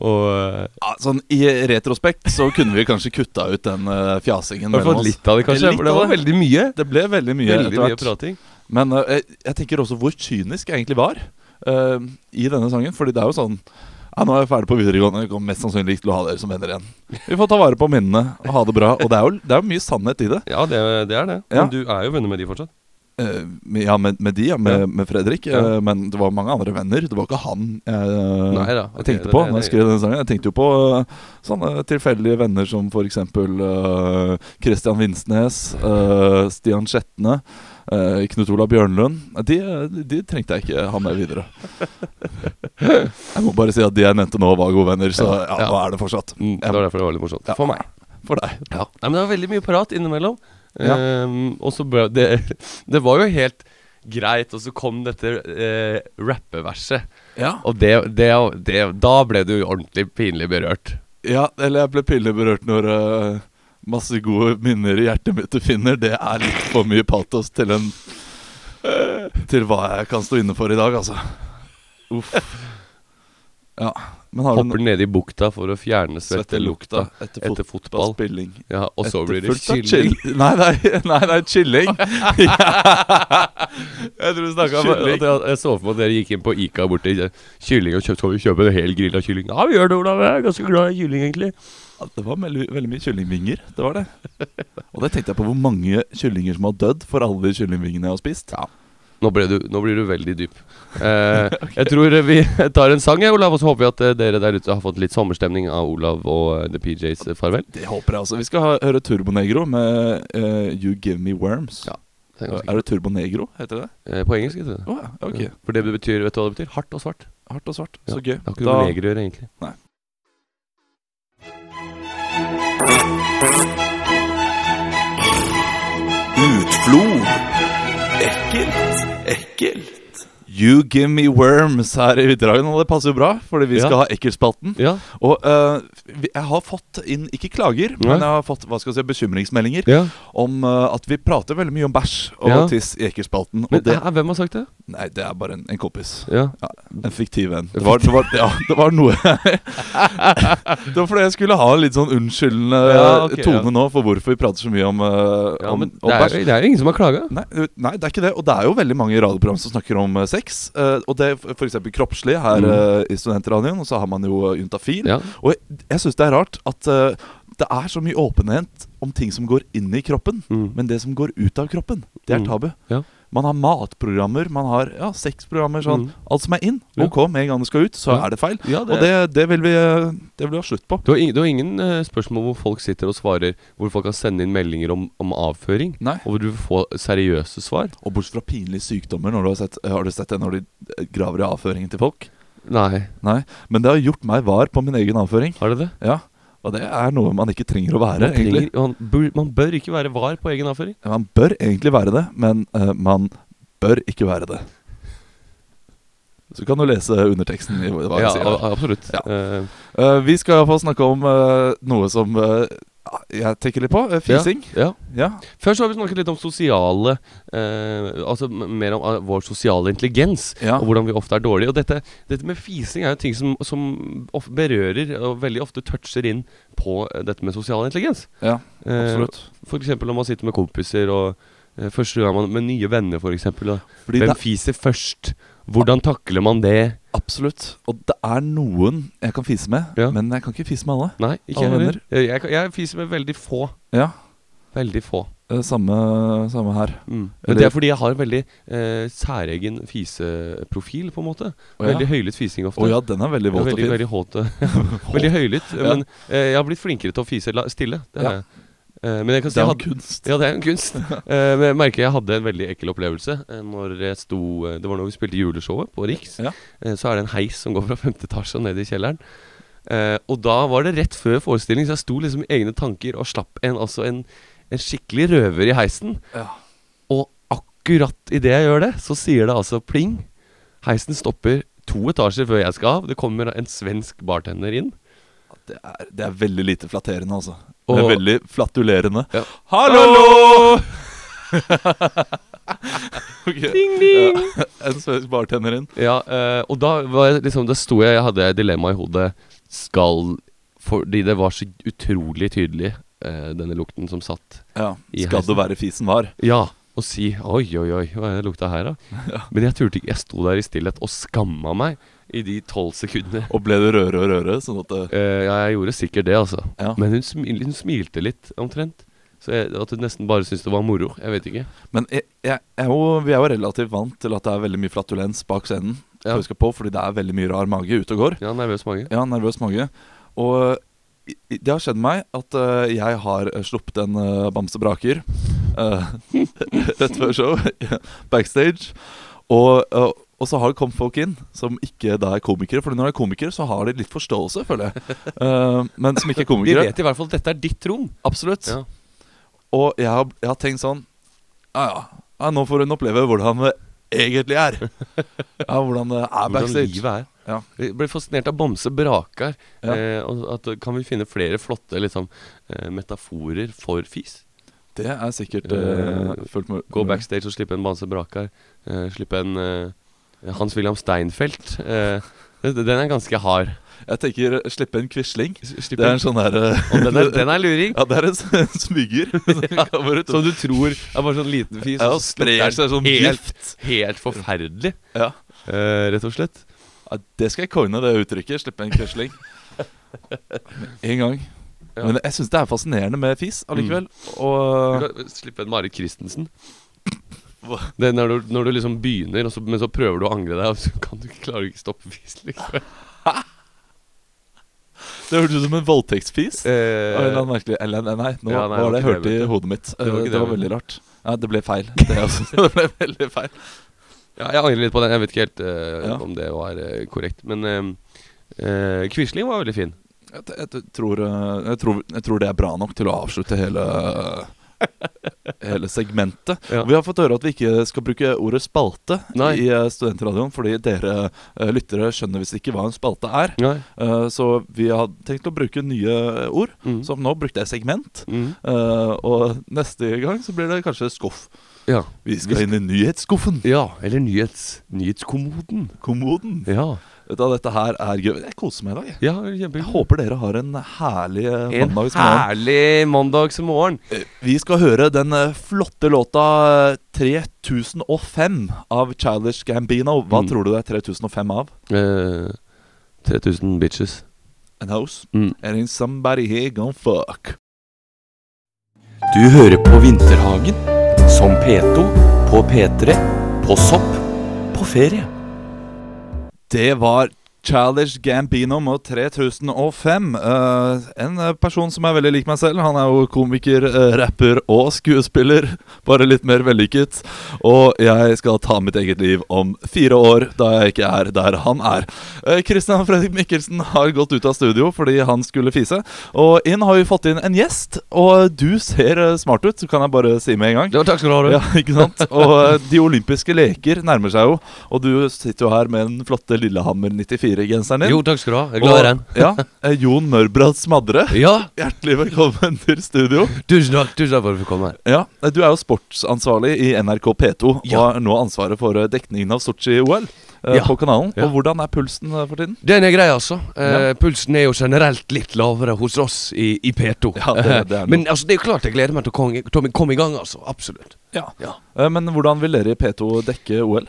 E: og eh,
D: Ja, sånn I retrospekt så kunne vi kanskje kutta ut den uh, fjasingen
E: I hvert litt av det, kanskje. For det var veldig mye.
D: Det ble veldig mye
E: Veldig mye prating.
D: Men uh, jeg, jeg tenker også hvor kynisk jeg egentlig var uh, i denne sangen. Fordi det er jo sånn ja, Nå er jeg ferdig på videregående, jeg kommer mest sannsynlig ikke til å ha dere som venner igjen. Vi får ta vare på minnene og ha det bra. Og det er jo, det er jo mye sannhet i det.
E: Ja, det, det er det.
D: Ja.
E: Men du er jo venner med de fortsatt.
D: Uh, ja, med, med de, ja, med, med Fredrik. Eh, men det var mange andre venner. Det var ikke han jeg,
E: Nei da,
D: jeg tenkte
E: det-
D: på når jeg skrev denne sangen. Jeg tenkte jo på uh, sånne tilfeldige venner som f.eks. Uh, Christian Vinsnes, eh, Stian Skjetne, eh, Knut Olav Bjørnlund. De, de trengte jeg ikke ha med videre. Jeg må bare si at de jeg nevnte nå, var gode venner, så ja,
E: Ja.
D: nå er det fortsatt.
E: Mm, det var derfor det var litt morsomt.
D: Ja.
E: For meg.
D: For deg.
E: Nei, men det var veldig mye prat innimellom.
D: Ja.
E: Ehm, og så ble det Det var jo helt greit, og så kom dette eh, rappeverset.
D: Ja.
E: Og det, det, det Da ble du ordentlig pinlig berørt.
D: Ja, eller jeg ble pinlig berørt når uh, masse gode minner i hjertet mitt du finner. Det er litt for mye patos til en Til hva jeg kan stå inne for i dag, altså. Uff. Ja. Men har du
E: Hopper ned i bukta for å fjerne svettelukta
D: etter, etter
E: etter fotball.
D: fotballspilling.
E: Ja, og så blir det chilling.
D: chill- Nei, nei, nei, nei chilling.
E: Jeg tror du snakket om at jeg, jeg så for meg at dere gikk inn på Ica borti kylling og kjøpt, skal vi kjøpe en hel grill av kylling. Ja, vi gjør det, Olav. Jeg er ganske glad i kylling, egentlig.
D: Ja, Det var veldig, veldig mye kyllingvinger. Det var det. Og det tenkte jeg på hvor mange kyllinger som har dødd for alle de kyllingvingene jeg har spist.
E: Nå, ble du, nå blir du veldig dyp. Eh, Jeg tror vi tar en sang, Olav, og så håper vi at eh, dere der ute har fått litt sommerstemning av Olav og eh, The PJs eh, farvel.
D: Det håper jeg altså. Vi skal ha, høre Turbonegro med uh, You Give Me Worms.
E: Ja, det er
D: er det Turbonegro, heter det?
E: Eh, På engelsk, heter det.
D: oh, ja, okay.
E: Ja, For det betyr, vet du hva det betyr? Hardt og svart.
D: Hardt og svart.
E: Ja,
D: Så gøy.
E: Det har ikke noe med negro å gjøre, egentlig.
D: Nei. Utflod. Ekkelt. Ekkelt. You Give Me Worms her i Vinterhagen, og det passer jo bra, fordi vi
E: Ja.
D: skal ha Ekkelspalten.
E: Ja.
D: Og uh, jeg har fått inn, ikke klager,
E: Nei.
D: men jeg har fått hva skal jeg si, bekymringsmeldinger
E: Ja.
D: om uh, at vi prater veldig mye om bæsj og tiss i Ekkelspalten.
E: Men
D: det,
E: er, hvem har sagt det?
D: nei, det er bare en, en kompis. En fiktiv en. Det var, det var, ja, det var noe Det var fordi jeg skulle ha en litt sånn unnskyldende
E: Ja, ok,
D: tone nå for hvorfor vi prater så mye om, uh, om, om
E: det er,
D: bæsj.
E: det er jo ingen som har klaga.
D: Nei, nei, det er ikke det. Og det er jo veldig mange radioprogram som snakker om uh, sex. Uh, og det er f.eks. kroppslig her
E: Mm.
D: uh, i Studentradioen. Og så har man jo uh, Juntafil.
E: Ja.
D: Og jeg, jeg syns det er rart at det er så mye åpenhet om ting som går inn i kroppen.
E: Mm.
D: Men det som går ut av kroppen, det er
E: Mm.
D: tabu.
E: Ja.
D: Man har matprogrammer, man har ja, sexprogrammer. Sånn.
E: Mm.
D: Alt som er inn. Ok, med en gang det skal ut, så er det feil.
E: Det,
D: Og det, det, vil vi, det vil vi ha slutt på.
E: Du har, ingen, du har ingen eh, spørsmål hvor folk sitter og svarer Hvor folk kan sende inn meldinger om, om avføring,
D: Nei.
E: og hvor du får seriøse svar?
D: Og bortsett fra pinlige sykdommer, du har, sett, har du sett det når de eh, graver i avføringen til folk?
E: Nei.
D: Nei. Men det har gjort meg var på min egen avføring.
E: Har det det?
D: Ja. Og det er noe man ikke trenger å være,
E: Man,
D: egentlig.
E: trenger, man, bør, man bør ikke være var på egen avføring.
D: Man bør egentlig være det, men uh, man bør ikke være det. Så kan du lese underteksten i hva jeg
E: Ja,
D: sier.
E: absolutt.
D: Ja.
E: Eh,
D: vi skal iallfall snakke om uh, noe som jeg tenker litt på. eh, fising.
E: ja.
D: Ja.
E: Først har vi snakket litt om sosiale eh, Altså mer om eh, vår sosiale intelligens.
D: Ja.
E: Og hvordan vi ofte er dårlige. Og dette, dette med fising er jo ting som, som berører og veldig ofte toucher inn på eh, dette med sosial intelligens.
D: ja,
E: Eh,
D: absolutt.
E: For eksempel når man sitter med kompiser og eh, første gang man med nye venner, for eksempel. Hvem
D: det,
E: fiser først? Hvordan takler man det?
D: Absolutt. Og det er noen jeg kan fise med,
E: Ja.
D: men jeg kan ikke fise med alle.
E: Nei, ikke
D: Alle
E: heller. Jeg, jeg, fiser med veldig få.
D: Ja,
E: Veldig få.
D: eh, samme, samme her.
E: Mm. Men det er fordi jeg har en veldig eh, særegen fiseprofil, på en måte.
D: Oh, ja.
E: Veldig høylytt fising ofte.
D: Å ja, den er veldig våt og fin.
E: veldig veldig høylytt. Men eh, jeg har blitt flinkere til å fise stille. Det har jeg. Men jeg kan si
D: Det er
E: hadde,
D: kunst.
E: Ja, det er en kunst. Uh, men jeg merker jeg hadde en veldig ekkel opplevelse uh, Når jeg sto Det var når vi spilte juleshowet på Riks.
D: Ja.
E: Så er det en heis som går fra femte etasje og ned i kjelleren. Og da var det rett før forestilling, så jeg sto liksom i egne tanker og slapp en, altså en, en skikkelig røver i heisen.
D: Ja.
E: Og akkurat idet jeg gjør det, så sier det altså pling. Heisen stopper to etasjer før jeg skal av. Det kommer en svensk bartender inn.
D: Det er, det er veldig lite flatterende, altså.
E: Og-
D: det er veldig flatulerende.
E: Ja.
D: Hallo! okay.
E: Ding, ding!
D: Ja, en svensk bartender inn.
E: Ja, eh, og da var jeg liksom Det sto jeg, jeg hadde dilemma i hodet. Skal Fordi det var så utrolig tydelig, eh, denne lukten som satt.
D: Ja,
E: I
D: Skal
E: heisen.
D: det være fisen var?
E: Ja. Og si oi, oi, oi, hva er det lukta her, da? Men jeg turte ikke. Jeg sto der i stillhet og skamma meg i de tolv sekundene.
D: Og ble det røre og røre? Sånn at det,
E: Eh, ja, jeg gjorde sikkert det, altså.
D: Ja.
E: Men hun, smil, hun smilte litt, omtrent. Så jeg, at hun nesten bare syntes det var moro. Jeg vet ikke.
D: Men jeg, jeg, er jo, vi er jo relativt vant til at det er veldig mye flatulens bak scenen.
E: Ja.
D: Husk på, fordi det er veldig mye rar mage ute og går.
E: Ja, nervøs mage.
D: Ja, nervøs mage. Og det har skjedd meg at uh, jeg har eh, sluppet en uh, bamse braker eh, rett før show, backstage. Og, eh, og så har det kommet folk inn som ikke da er komikere. For når de er komikere, så har de litt forståelse, føler jeg. Uh, men som ikke er
E: Vi
D: De
E: vet i hvert fall at dette er ditt rom.
D: Absolutt.
E: Ja.
D: Og jeg har, jeg har tenkt sånn Ja, ja. ja nå får hun oppleve hvordan egentlig er. Ja, hvordan det er backstage.
E: Hvordan livet er.
D: Ja.
E: Jeg ble fascinert av Bamse Brakar.
D: Ja.
E: Eh, at, kan vi finne flere flotte liksom, eh, metaforer for fis?
D: Det er sikkert
E: Eh,
D: uh, fullt mulig.
E: Gå backstage og slippe en Bamse Brakar. Eh, slippe en eh, Hans William Steinfeld. Eh, den er ganske hard.
D: Jeg tenker uh, slippe en Quisling. Det er
E: en-
D: sånn her uh,
E: den er, den er luring.
D: Ja, det er en, en smyger.
E: Ja,
D: Som
E: du tror er bare sånn liten fis.
D: Ja,
E: og
D: sprer seg sånn
E: helt, helt forferdelig.
D: Ja.
E: uh, rett og slett.
D: Ja, det skal jeg coine, det uttrykket. Slippe en Quisling. En gang.
E: Ja.
D: Men jeg syns det er fascinerende med fis allikevel.
E: Mm.
D: Og
E: slippe en Marit Christensen. Det er når du, når du liksom begynner, så, men så prøver du å angre deg, og så kan du ikke klare å ikke stoppe fis. Liksom.
D: det hørtes ut som en voldtektsfis. Av en eller
E: Eh,
D: annen merkelig Eller nei, nei, nå
E: Ja, nei, det
D: var
E: var
D: det jeg
E: ikke
D: hørte
E: det,
D: i hodet mitt.
E: Det var
D: Eh,
E: ikke
D: Det
E: det,
D: var veldig rart. Ja, det ble feil. Det, også, det ble veldig feil.
E: ja, jeg angrer litt på den. Jeg vet ikke helt eh,
D: Ja.
E: om det var eh, korrekt. Men eh, eh, Quisling var veldig fin.
D: Jeg, jeg, tror, eh, jeg, tror, jeg tror det er bra nok til å avslutte hele Hele segmentet.
E: Ja.
D: Vi har fått høre at vi ikke skal bruke ordet spalte
E: Nei.
D: i eh, Studentradioen, fordi dere eh, lyttere skjønner visst ikke hva en spalte er. Eh, så vi har tenkt å bruke nye ord.
E: Mm.
D: Som nå brukte jeg segment.
E: Mm.
D: Uh, og neste gang så blir det kanskje skuff.
E: Ja.
D: Vi skal inn i nyhetsskuffen.
E: ja. Eller nyhets, nyhetskommoden.
D: Kommoden.
E: Ja.
D: Vet du, Dette her er gøy. Jeg koser meg i dag.
E: ja
D: Jeg håper dere har en herlig eh,
E: En
D: mandagsmorgen.
E: herlig mandagsmorgen.
D: Eh, Vi skal høre den eh, flotte låta eh, 3005 av Childish Gambino. Hva
E: Mm.
D: tror du det er 3005 av?
E: Eh, 3000 bitches.
D: And house?
E: Mm.
D: And somebody here gonna fuck.
J: Du hører på Vinterhagen som P2 på P3 på Sopp på ferie.
D: Det var Childish Gambino med 3005. Uh, en eh, person som er veldig lik meg selv. Han er jo komiker, uh, rapper og skuespiller. Bare litt mer vellykket. Og jeg skal ta mitt eget liv om fire år, da jeg ikke er der han er. Uh, Christian Fredrik Mikkelsen har gått ut av studio fordi han skulle fise. Og inn har vi fått inn en gjest, og du ser smart ut, så kan jeg bare si med en gang.
E: Ja, takk skal du ha. du.
D: Ja, ikke sant? Og de olympiske leker nærmer seg jo, og du sitter jo her med den flotte Lillehammer 94-genseren din.
E: Jo, takk skal du ha. Jeg er glad i den.
D: Ja, eh, Jon Mørbrad Smadre.
E: Ja,
D: Hjertelig velkommen til studio.
E: tusen takk, tusen takk for at du komme her.
D: Ja, eh, Du er jo sportsansvarlig i NRK P2
E: Ja.
D: og har nå ansvaret for eh, dekningen av Sotsji-OL
E: Ja.
D: på kanalen.
E: Ja.
D: Og Hvordan er pulsen for tiden?
E: Den er grei, altså.
D: Ja.
E: Pulsen er jo generelt litt lavere hos oss i, i P2.
D: Ja, det- det.
E: Men altså, det er jo klart jeg gleder meg til å komme, komme i gang, altså. Absolutt.
D: Men hvordan vil dere i P2 dekke OL?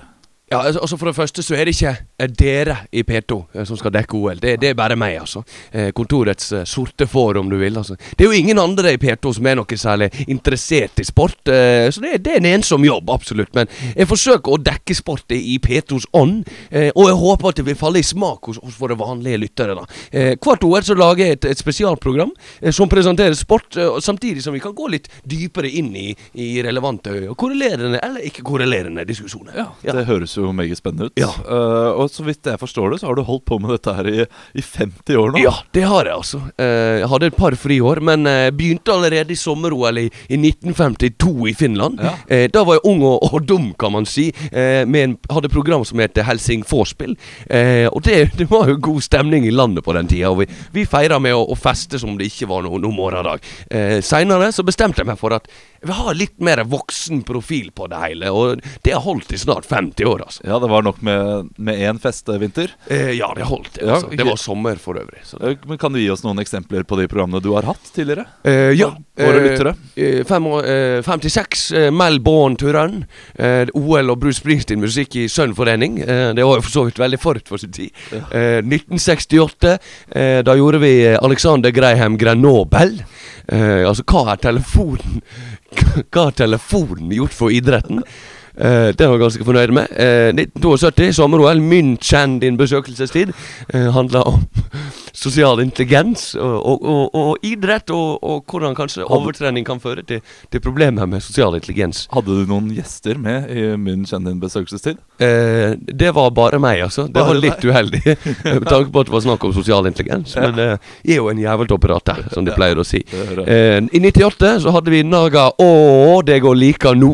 E: Ja, altså altså For det første så er det ikke eh, dere i P2 eh, som skal dekke OL. Det, det er bare meg, altså. Eh, kontorets sorte får, om du vil. altså Det er jo ingen andre i P2 som er noe særlig interessert i sport. Så det, det er en ensom jobb, absolutt. Men jeg forsøker å dekke sport i, i P2s ånd. Og jeg håper at det vil falle i smak hos, hos våre vanlige lyttere. da Hvert OL så lager jeg et, et spesialprogram som presenterer sport, samtidig som vi kan gå litt dypere inn i, i relevante og korrelerende eller ikke korrelerende diskusjoner.
D: Ja, Det høres jo meget spennende ut.
E: Ja.
D: Uh, og så vidt jeg forstår det, så har du holdt på med dette her i, i 50 år nå.
E: Ja, det har jeg altså. Uh, jeg hadde et par friår, men uh, begynte allerede i sommer-OL i, i 1952 i Finland.
D: Ja.
E: Da var jeg ung og, og dum, kan man si. Med en, hadde et program som het Helsingforspill. Og det, det var jo god stemning i landet på den tida. Og vi, vi feira med å, å feste som det ikke var noe, noe morgendag. Eh, Seinere så bestemte jeg meg for at vil ha litt mer voksen profil på det hele. Og det har holdt i snart 50 år, altså.
D: Ja, det var nok med, med én festvinter.
E: Eh, ja, det holdt. Det,
D: Ja,
E: altså. det var sommer for øvrig. Så.
D: Eh, Men Kan du gi oss noen eksempler på de programmene du har hatt tidligere?
E: Eh, ja.
D: Våre
E: Eh,
D: lyttere.
E: eh, fem eh, 56, eh, Mel Born to Eh, OL og Bruce Springsteen-musikk i Sønnforening. Eh, det var jo for så vidt veldig forut for sin tid. Eh, 1968, eh, da gjorde vi eh, Alexander Graham Grenoble. Eh, altså, hva er telefonen Hva har telefonen gjort for idretten? Uh, det var jeg ganske fornøyd med. Uh, 1972, sommer-OL. München, din besøkelsestid. uh, Handla om sosial intelligens og, og, og, og idrett, og, hvordan kanskje overtrening kan føre til, til problemer med sosial intelligens.
D: Hadde du noen gjester med i min kjenne din besøkelsestid?
E: Eh, det var bare meg, altså. Det var litt uheldig. Med tanke på at det var snakk om sosial intelligens. Men eh, jeg er jo en jæveltopperat der, som de pleier å si. Eh, I 98 så hadde vi Naga Å, det går like nå.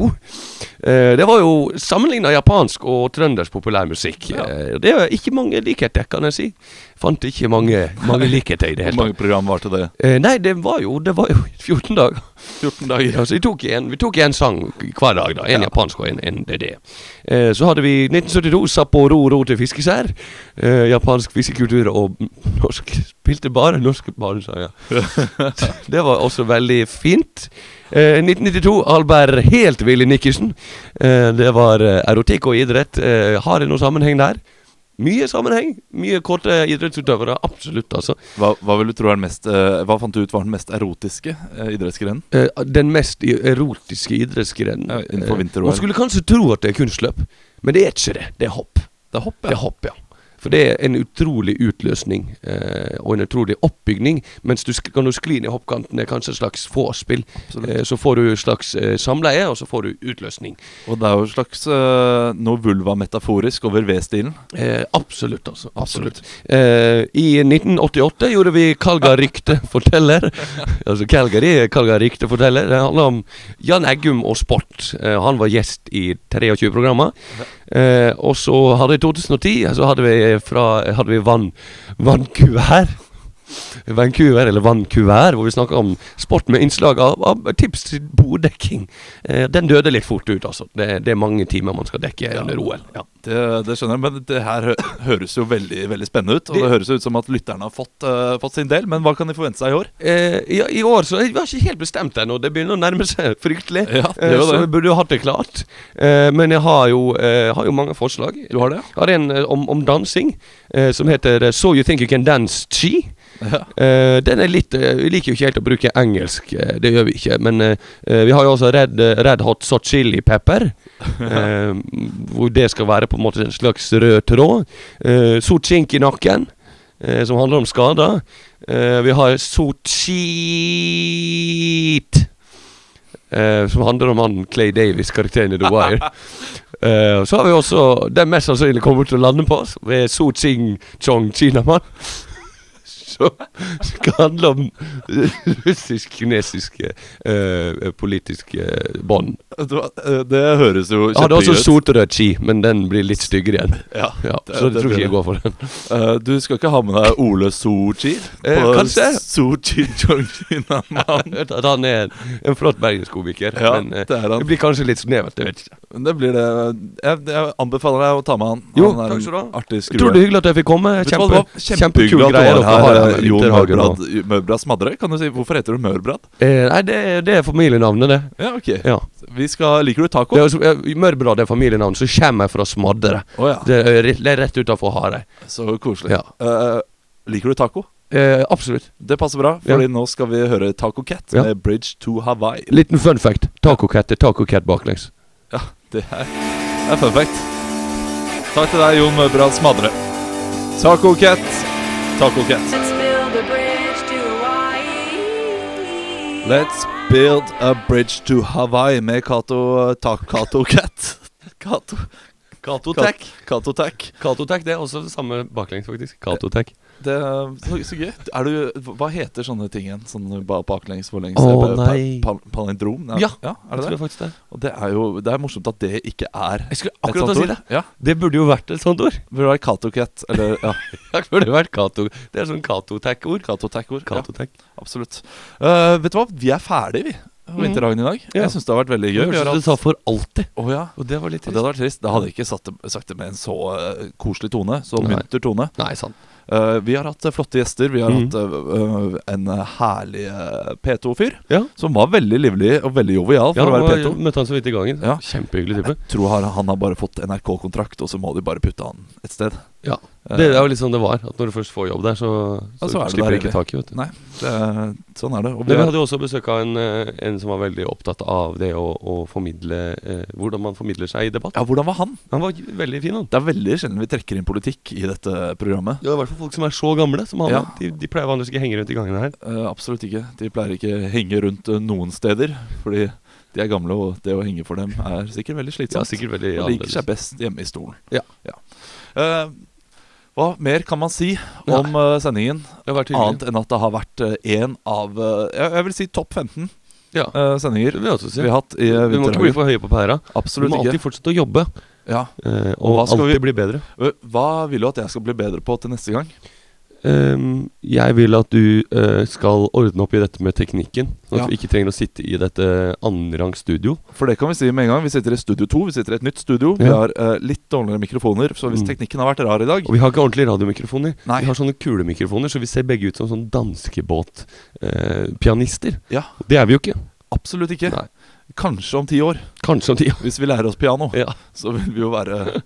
E: Eh, det var jo sammenligna japansk og trøndersk populærmusikk. Eh, det er ikke mange likheter, kan jeg si. Fant ikke mange, mange likheter i det
D: Hvor mange
E: program
D: program til det?
E: Eh, nei, det var jo Det var jo 14 dager.
D: 14 dager.
E: Ja, så vi tok en, vi tok en sang hver dag, da. En japansk og en DD. Eh, så hadde vi 1972 Sapporo ro til fiskeskjær. Eh, japansk fiskekultur og norsk. Spilte bare norske barnesanger. det var også veldig fint. Eh, 1992 Albert helt Willy Nikkersen. Eh, det var eh, erotikk og idrett. Eh, har det noen sammenheng der? Mye sammenheng. Mye korte idrettsutøvere. Absolutt, altså.
D: Hva, hva vil du tro er den mest uh, Hva fant du ut var den mest erotiske uh, idrettsgrenen?
E: Uh, den mest erotiske idrettsgrenen.
D: Ja, innenfor vinter-OL.
E: Man skulle kanskje tro at det er kunstløp, men det er ikke det. Det er hopp.
D: Det er hopp,
E: Det er hopp, ja. For det er en utrolig utløsning eh, og en utrolig oppbygning. Mens du kan du skli ned hoppkanten, det er kanskje et slags vorspiel. Eh, så får du et slags eh, samleie, og så får du utløsning.
D: Og det er jo et slags eh, noe vulva-metaforisk over V-stilen.
E: Eh, absolutt, altså. Absolutt. Eh, I 1988 gjorde vi Kalga Rykte forteller. altså Calgary, Calgary Rykte forteller. Det handler om Jan Eggum og sport. Eh, han var gjest i 23 programmer. Eh, og så hadde i 2010 så hadde vi fra Hadde vi vann Vannkuvert. Vancouver, eller Vancouver, hvor vi snakka om sport med innslag av, av tips til borddekking. Eh, den døde litt fort ut, altså. Det, det er mange timer man skal dekke under OL. Ja.
D: Det, det skjønner jeg, men det her høres jo veldig veldig spennende ut. Og det,
E: Det-
D: høres ut som at lytterne har fått, uh, fått sin del. Men hva kan de forvente seg i år?
E: Eh, ja, I år så Vi har ikke helt bestemt ennå. Det begynner å nærme seg fryktelig.
D: Ja, det
E: Eh, så vi burde jo hatt det klart. Eh, men jeg har jo, eh, har jo mange forslag.
D: Du har det,
E: Jeg har en eh, om, om dansing som heter So You Think You Can Dance Chi.
D: Ja.
E: Uh, den er litt uh, Vi liker jo ikke helt å bruke engelsk, uh, det gjør vi ikke. Men vi har jo også Red, red Hot Sot Chili Pepper. hvor det skal være på en måte en slags rød tråd. Eh, sort skink i nakken, eh, som handler om skader. Eh, vi har Sort Cheat. Eh, som handler om han Clay Davis, karakteren i The Wire. Eh, så har vi også den mest sannsynlig kommer til å lande på oss, ved Su Ching Chong Kinaman. Som skal handle om russisk-kinesiske eh, politiske bånd.
D: Det, var- det høres jo
E: Jeg hadde også
D: sot og
E: rødt ski, men den blir litt styggere igjen.
D: Ja, det-
E: så jeg
D: det
E: tror ikke jeg går for den.
D: Uh, du skal ikke ha med deg Ole Sochi?
E: Eh, kanskje.
D: Sochi
E: han er en, en flott bergenskomiker.
D: Ja,
E: men uh,
D: det er
E: det blir kanskje litt snevert. Jeg vet ikke.
D: Men det blir det jeg, jeg anbefaler deg å ta med han.
E: Jo,
D: han er
E: takk skal du
D: ha
E: ha.
D: du det
E: Utrolig hyggelig at jeg fikk komme. Kjempe,
D: Kjempe,
E: kjempekul greie dere har
D: Jon Mørbrad, Mørbrad Smadre. Kan du si, Hvorfor heter du Mørbrad?
E: Eh, nei, det, det er familienavnet, det.
D: Ja, ok
E: Ja.
D: Vi skal, Liker du taco?
E: Det eh, Mørbrad er familienavn, så kommer jeg fra Smadre.
D: Oh, ja.
E: Det er det er rett utafor Hareid.
D: Så koselig.
E: Ja.
D: Eh, liker du taco?
E: Eh, absolutt.
D: Det passer bra,
E: Ja.
D: Fordi nå skal vi høre Taco Cat
E: Ja.
D: med Bridge to Hawaii.
E: Liten fun fact. Taco Cat er Taco Cat baklengs.
D: Ja, det er, det er fun fact. Takk til deg, Jon Mørbrad Smadre. Taco Cat. Taco Cat.
B: Let's build a bridge to Hawaii.
D: Let's build a bridge to Hawaii med Cato ta, Cato Cat. Cato
E: Katotek.
D: Cato Tack.
E: Katotek, det er også det samme baklengs, faktisk. Katotek.
D: Det så, så gøy. Er du, hva heter sånne ting igjen? Sånn ba- baklengs, forlengs
E: Å,
D: nei. pa- pa- Palindrom? Nei,
E: Ja,
D: ja, er
E: Jeg
D: det
E: tror
D: det?
E: faktisk det.
D: Og det er jo Det er morsomt at det ikke er
E: Jeg skulle akkurat si det.
D: Ja,
E: Det burde jo vært et sånt ord.
D: Burde vært katokett. eller ja,
E: Det burde vært Kato. Det er sånn Katotek-ord.
D: Cato Tack-ord. Ja, absolutt. Uh, vet du hva, vi er ferdige, vi.
E: Mhm.
D: Vinterdagen i dag.
E: Ja.
D: Jeg syns det har vært veldig gøy.
E: Hørtes ut som du sa for alltid.
D: Å ja.
E: Og det var litt
D: Og det hadde vært trist. Da hadde jeg ikke satt det, sagt det med en så uh, koselig tone. Så munter tone.
E: Nei, sant.
D: Eh, vi har hatt eh, flotte gjester. Vi har
E: mm.
D: hatt eh, en herlig eh, P2-fyr.
E: Ja.
D: Som var veldig livlig og veldig jovial for
E: Ja,
D: å være P2.
E: jeg møtte han så vidt i gangen.
D: Ja.
E: Kjempehyggelig type.
D: Jeg Tror han, han har bare fått NRK-kontrakt, og så må de bare putte han et sted.
E: Ja. Det er jo litt sånn det var. At når du først får jobb der, så,
D: Ja,
E: så,
D: så er det
E: slipper du ikke taket. Vet du.
D: Nei, det, er- sånn er det. Og vi
E: hadde jo også besøk av en, en som var veldig opptatt av det å, å formidle eh, Hvordan man formidler seg i debatt.
D: ja, hvordan var han?
E: Han var veldig fin, han.
D: Det er veldig sjelden vi trekker inn politikk i dette programmet.
E: Er i hvert fall folk som er så gamle som han.
D: Ja.
E: De, de pleier vanligvis ikke å henge rundt i gangene her.
D: Uh, absolutt ikke. De pleier ikke henge rundt eh, noen steder, fordi de er gamle, og det å henge for dem er sikkert veldig slitsomt.
E: Ja, sikkert veldig
D: og liker seg best hjemme i stolen.
E: Ja.
D: Eh, hva mer kan man si om uh, sendingen? Annet enn at det har vært én av jeg, vil si topp 15
E: Ja.
D: sendinger vi har hatt i
E: Vi må ikke bli for høye på pæra. Vi
D: Absolutt
E: må
D: ikke.
E: alltid fortsette å jobbe.
D: Ja.
E: eh,
D: Og
E: og
D: skal vi-
E: bli bedre.
D: Eh, Hva vil du at jeg skal bli bedre på til neste gang?
E: Um, jeg vil at du uh, skal ordne opp i dette med teknikken. Sånn at
D: Ja.
E: vi ikke trenger å sitte i dette annenrangs studio.
D: For det kan vi si med en gang. Vi sitter i studio to. Vi sitter i et nytt studio. Vi har uh, litt dårligere mikrofoner, så hvis
E: Mm.
D: teknikken har vært rar i dag
E: Og vi har ikke ordentlige radiomikrofoner.
D: Nei.
E: Vi har sånne kulemikrofoner, så vi ser begge ut som sånn danskebåtpianister.
D: Ja,
E: det er vi jo ikke.
D: absolutt ikke.
E: Nei.
D: Kanskje om ti år.
E: Kanskje om ti år
D: Hvis vi lærer oss piano,
E: Ja.
D: så vil vi jo være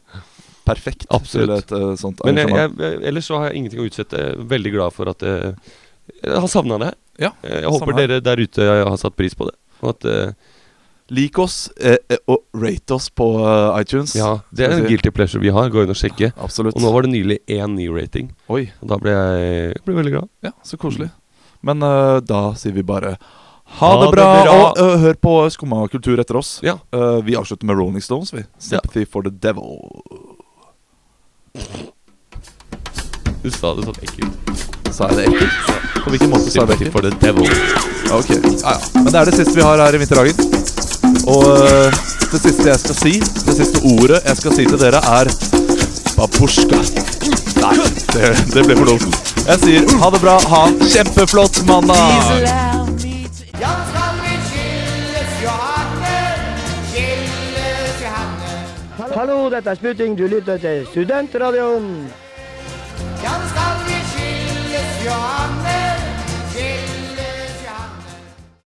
D: perfekt
E: Absolutt.
D: til et eh, sånt
E: Men jeg, jeg, ellers så har jeg ingenting å utsette. Veldig glad for at jeg, jeg har savna det her.
D: Ja,
E: Eh, Jeg håper dere der ute har satt pris på det. Og at uh,
D: Lik oss eh, eh, og rate oss på uh, iTunes.
E: Ja, det er en guilty pleasure vi har. Gå inn og sjekke.
D: Absolutt.
E: Og nå var det nylig én ny rating.
D: Oi.
E: Og da ble jeg, jeg ble veldig glad.
D: Ja, så koselig. Men uh, da sier vi bare ha,
E: Ha
D: det
E: det
D: bra,
E: bra.
D: og uh, hør på Skumma kultur etter oss.
E: Ja.
D: Uh, vi avslutter med Rolling Stones, vi. Sympathy for the devil.
E: Du sa det sånn ekkelt.
D: Sa jeg det ekkelt? På hvilken måte sa jeg det
E: Sympathy
D: ekkelt?
E: for the devil.
D: Ok. Ja, ja. Men det er det siste vi har her i Vinterhagen. Og uh, det siste jeg skal si, det siste ordet jeg skal si til dere, er babusjka. Nei, det, det ble for dumt. Jeg sier ha det bra, ha en kjempeflott mandag!
I: Hallo, dette er Sputting. Du lytter til Studentradioen.
B: Ja, skal vi skilles, ja